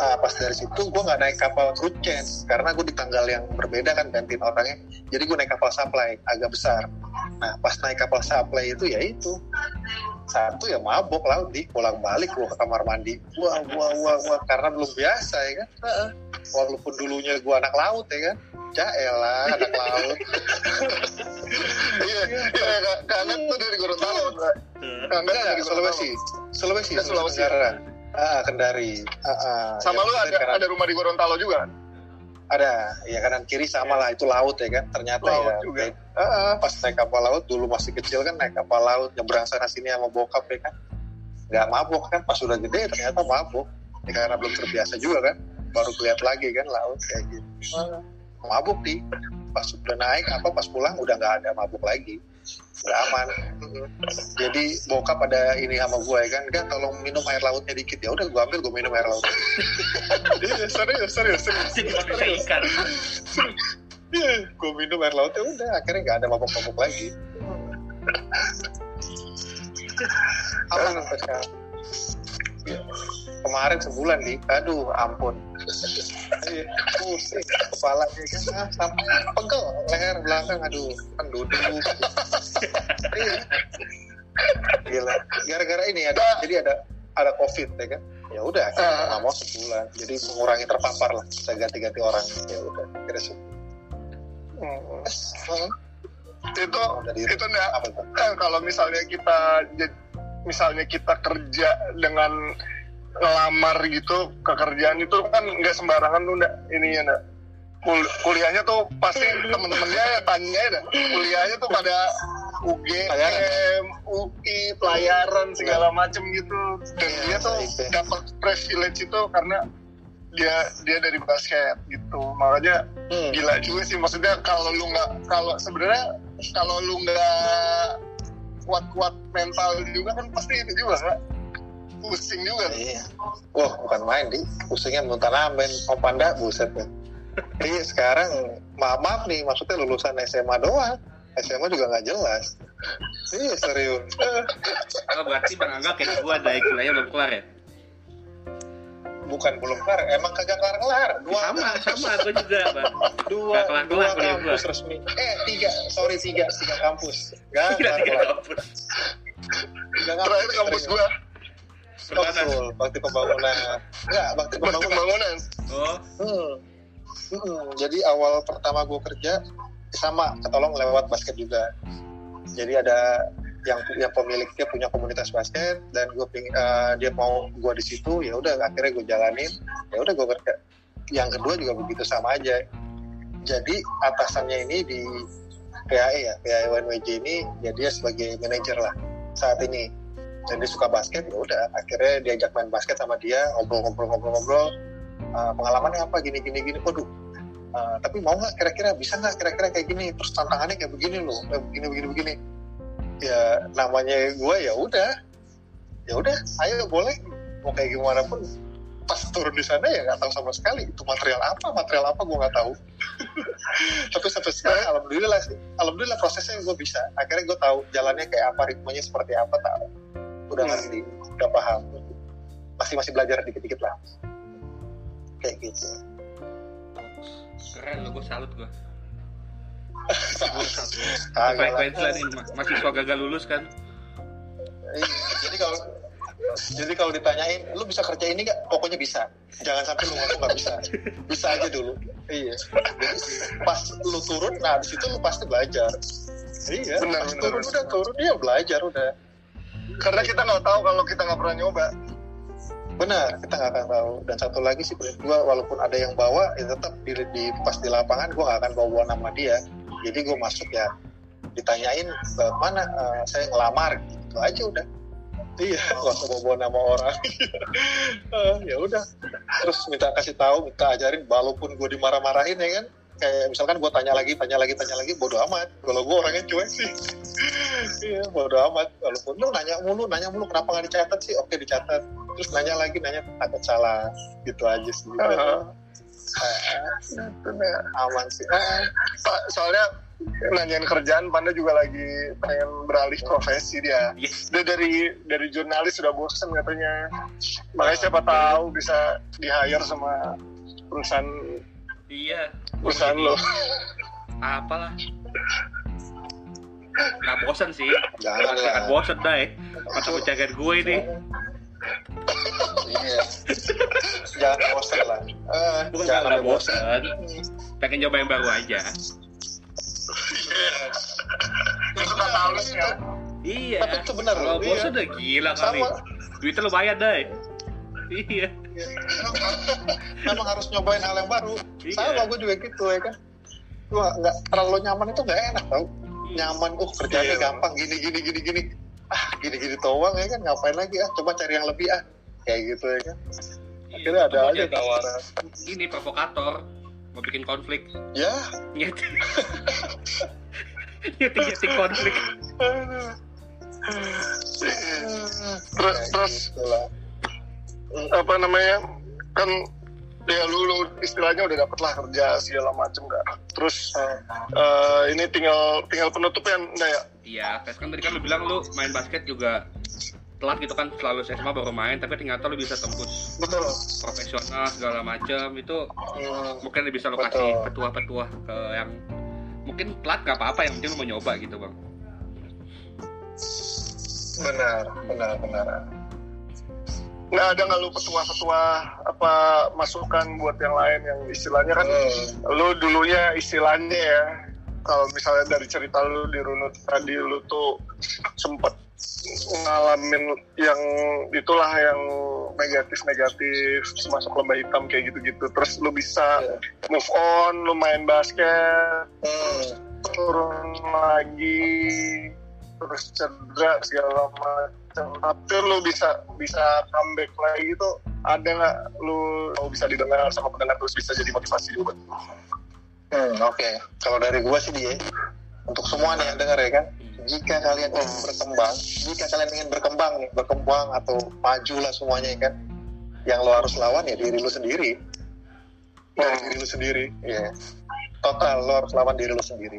ah, pas dari situ gue nggak naik kapal crew change karena gue di tanggal yang berbeda kan gantiin orangnya. Jadi gue naik kapal supply agak besar. Nah, pas naik kapal supply itu ya itu satu ya mabok laut di bolak balik gua ke kamar mandi wah wah wah wah karena belum biasa ya kan walaupun dulunya gua anak laut ya kan Jaelah anak laut iya iya kangen tuh dari Gorontalo kangen dari Sulawesi Sulawesi Eh, Sulawesi Sulawesi. Tenggara ah Kendari. Ah, ah. sama Ya, lu ada karena- ada rumah di Gorontalo juga? Kan ada. Ya kanan kiri sama lah itu laut ya kan. Ternyata Laut ya juga. Ah, ah, pas naik kapal laut dulu masih kecil kan naik kapal laut nyebrang sana sini sama bokap ya kan. Nggak mabuk kan pas udah gede ternyata mabuk ya, karena belum terbiasa juga kan baru lihat lagi kan laut kayak gitu. Ah, mabuk di pas udah naik apa pas pulang udah nggak ada mabuk lagi udah aman. Jadi bokap ada ini sama gue ya kan? Kan kalau minum air lautnya dikit. Ya udah gue ambil gue minum air laut iya serius serius serius. Manusia ikan. gue minum air laut ya udah. Akhirnya nggak ada mabuk-mabuk lagi. Apa sampai sekarang kemarin sebulan di aduh ampun. Iya, pusing kepala kan ah, sampai pegel leher belakang. Aduh kan duduk. Iya. Gila. Gara-gara ini ada jadi ada ada covid ya kan? Ya udah akhirnya Ah. nggak mau sebulan. Jadi mengurangi terpapar lah. Bisa ganti-ganti orang. Ya udah akhirnya sebulan Hmm. itu itu nggak apa tuh? kan kalau misalnya kita misalnya kita kerja dengan ngelamar gitu ke kerjaan itu kan nggak sembarangan tuh nggak ini ya nggak Kul- kuliahnya tuh pasti temen-temennya ya tanya ya kuliahnya tuh pada UGM, UI, pelayaran. Segala macem gitu. Dan Iya, dia tuh dapat privilege itu karena dia dia dari basket gitu. Makanya Hmm. gila juga sih. Maksudnya kalau lu nggak kalau sebenarnya kalau lu nggak kuat-kuat mental juga kan pasti itu juga nggak pusing juga. Iya. Wah, bukan main di pusingnya muntah namen, mau panda buset ya. Iya sekarang maaf maaf nih maksudnya lulusan SMA doang, SMA juga nggak jelas. Iya serius. Oh, berarti Bang Angga kayak gua dari kuliahnya belum kelar ya? bukan belum kelar emang kagak kelar kelar dua sama sama gue juga bang. Dua Nggak kelar-kelar dua kuliah gua. kampus resmi. Eh tiga. Sorry tiga. Tiga kampus. Nggak Tiga kelar tiga kelar kampus. Tiga terakhir kampus gua Perbanas. Betul, bakti pembangunan enggak bakti bakti pembangunan pembangunan oh Hmm. Hmm, Jadi awal pertama gue kerja sama ketolong lewat basket juga. Jadi ada yang yang pemiliknya punya komunitas basket dan gue ping, eh, dia mau gue di situ ya udah akhirnya gue jalanin ya udah gue kerja. Yang kedua juga begitu sama aja. Jadi atasannya ini di PAE ya PAE WNWJ ini ya dia sebagai manajer lah saat ini. Dan dia suka basket ya udah. Akhirnya diajak main basket sama dia ngobrol-ngobrol-ngobrol-ngobrol uh, pengalamannya apa? Gini gini gini. Waduh. Uh, tapi mau nggak? Kira-kira bisa nggak? Kira-kira kayak gini. Terus tantangannya kayak begini loh. Kayak begini begini begini. Ya namanya gue ya udah. Ya udah ayo boleh. Mau kayak gimana pun pas turun di sana ya nggak tahu sama sekali. Itu material apa? Material apa? Gue nggak tahu. Tapi sampai sekarang alhamdulillah sih. Alhamdulillah prosesnya gue bisa. Akhirnya gue tahu jalannya kayak apa ritmenya seperti apa tahu udah ngerti udah paham. Masih masih belajar dikit-dikit lah. Kayak gitu. Keren lo gue salut gue lah. frekuensi lah. Nih mahasiswa gagal lulus kan? Iya, jadi kalau jadi kalau ditanyain lu bisa kerja ini nggak? Pokoknya bisa. Jangan sampai lu ngomong nggak bisa. Bisa aja dulu. Iya. Jadi, pas lu turun nah di situ lu pasti belajar. Iya Benar, pas benar, turun benar. udah turun dia belajar udah karena kita nggak tahu kalau kita nggak pernah nyoba. Benar kita nggak akan tahu. Dan satu lagi sih gua walaupun ada yang bawa ya tetap di, di pas di lapangan gua nggak akan bawa nama dia. Jadi gua masuk ya ditanyain "Eh, mana? Eh, saya ngelamar. Gitu aja udah. Iya nggak usah bawa nama orang. Eh, ya udah. Terus minta kasih tahu minta ajarin walaupun gue dimarah-marahin ya kan kayak misalkan gue tanya lagi tanya lagi tanya lagi bodo amat. Kalau gue orangnya cuek sih. Iya bodo amat. Walaupun lu nanya mulu nanya mulu kenapa nggak dicatat sih? Oke dicatat. Terus nanya lagi nanya takut salah. Gitu aja sih. Heeh. Ah, Benar. aman sih. Ah, Pak, soalnya nanyain kerjaan Panda juga lagi pengen beralih profesi dia. yes Dia dari dari jurnalis sudah bosen katanya. Makanya siapa tahu bisa di hire sama perusahaan iya perusahaan lo. apalah. Nggak bosan sih. Jangan sangat lah. bosan deh mata pencarian gue ini? Iya. Jangan bosan lah. Ah, bukan jangan nggak sampai bosan. bosan. Pengen coba yang baru aja. Itu ya. iya. Tapi itu benar, kalau iya. bosan udah gila kali. Sama. Duitnya lumayan deh iya. Emang harus nyobain hal yang baru Iya. sama gue juga gitu ya kan. Gue nggak terlalu nyaman itu nggak enak tau. Nyaman uh kerjanya Iya. gampang gini gini gini gini. Ah gini gini doang ya kan. Ngapain lagi? Ah coba cari yang lebih ah. Kayak gitu ya kan. Akhirnya ada Mau aja tawaran ini provokator mau bikin konflik. Ya. Nyeting nyeting nyeting konflik. Terus- terus gitu apa namanya kan ya lu, lu istilahnya udah dapet lah kerja segala macem kan terus eh, ini tinggal tinggal penutupan enggak ya? Iya tes kan tadi kan lu bilang lu main basket juga telat gitu kan selalu SMA baru main tapi ternyata lu bisa tembus betul. profesional segala macam itu Hmm, mungkin bisa lo kasih petua-petua ke yang mungkin telat gak apa-apa yang penting lu mau nyoba gitu bang. Benar benar benar nggak ada nggak lu petua-petua apa masukan buat yang lain yang istilahnya kan Hmm. lu dulunya istilahnya ya kalau misalnya dari cerita lu di runut tadi lu tuh sempet ngalamin yang itulah yang negatif-negatif masuk lembah hitam kayak gitu-gitu terus lu bisa Iya. move on lu main basket Hmm. turun lagi terus cedera segala macam tapi lu bisa bisa comeback lagi itu ada nggak lu lu bisa didengar sama pendengar terus bisa jadi motivasi juga Hmm, Oke, kalau dari gua sih dia untuk semua nih yang dengar ya kan, jika kalian ingin berkembang, jika kalian ingin berkembang nih, berkembang atau maju lah semuanya ya kan, yang lo harus lawan ya diri lo sendiri, dari diri lo sendiri, ya. Total lo harus lawan diri lo sendiri,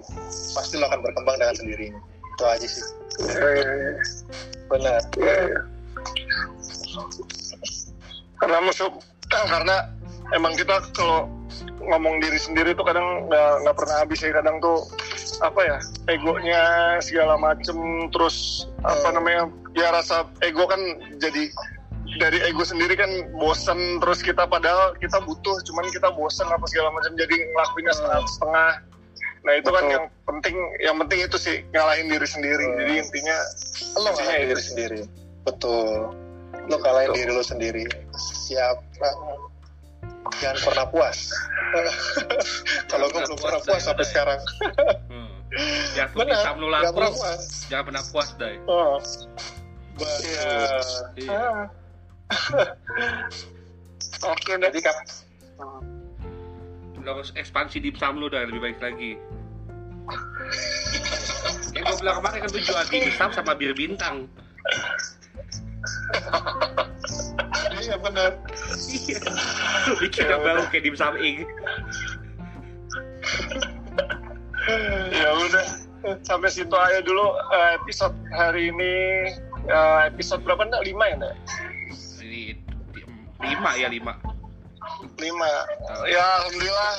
pasti lo akan berkembang dengan sendirinya. Itu aja sih. Eh, Benar. eh. karena musuh karena emang kita kalau ngomong diri sendiri tuh kadang nggak nggak pernah habis ya kadang tuh apa ya egonya segala macem terus apa namanya ya rasa ego kan jadi dari ego sendiri kan bosen terus kita padahal kita butuh cuman kita bosen apa segala macam jadi ngelakuinnya setengah-setengah nah itu kan yang penting yang penting itu sih ngalahin diri sendiri. Jadi intinya lo ngalahin diri sendiri. betul. Lo kalahin Betul. diri lo sendiri. Siap. Jangan pernah puas. Kalau gue belum pernah puas sampai sekarang. Hmm. Yang benar. laku, pernah puas. Jangan pernah puas, Dai. oh, Betul. Iya. oke deh jadi kap Lu harus ekspansi di sam lu, Dai, lebih baik lagi. Yang gue bilang kemarin kan tuh jual dimsum sama bir bintang. iya benar Iya. Lu bikin yang baru kayak dimsum ing. ya udah sampai situ aja dulu eh, episode hari ini Eh, episode berapa nih lima ya? Ini lima ya lima. lima ya alhamdulillah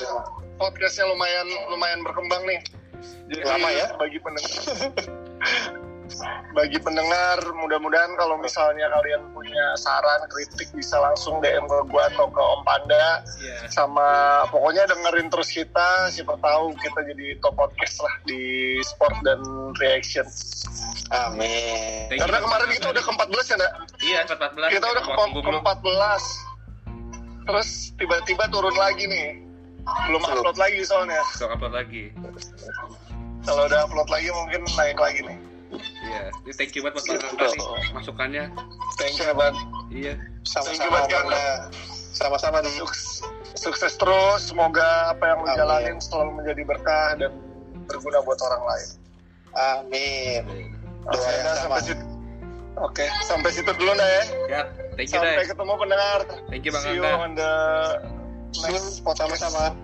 podcastnya lumayan lumayan berkembang nih jadi Lama ya? bagi pendengar bagi pendengar mudah-mudahan kalau misalnya kalian punya saran kritik bisa langsung DM ke gua atau ke Om Panda Iya. sama pokoknya dengerin terus kita siapa tahu kita jadi top podcast lah di sport dan reaction amin Thank you. karena kemarin kita udah ke-14 ya Ndak? Iya, 14. kita udah ke ke-14 terus tiba-tiba turun lagi nih belum upload lagi soalnya. Besok upload lagi. kalau udah upload lagi mungkin naik lagi nih. Iya. Ini thank you banget buat Betul. Rangga sih masukannya. thank you Ban Iya. sama-sama Thank you banget, Kak. Bunda. sama-sama di Sukses, sukses terus. Semoga apa yang lu Amin. jalanin selalu menjadi berkah dan berguna buat orang lain. Amin. Doa yang sama. sampai situ. Oke sampai situ dulu dah ya. Ya, thank you, sampai ketemu pendengar Thank you, Bang see you on the next podcast sama-sama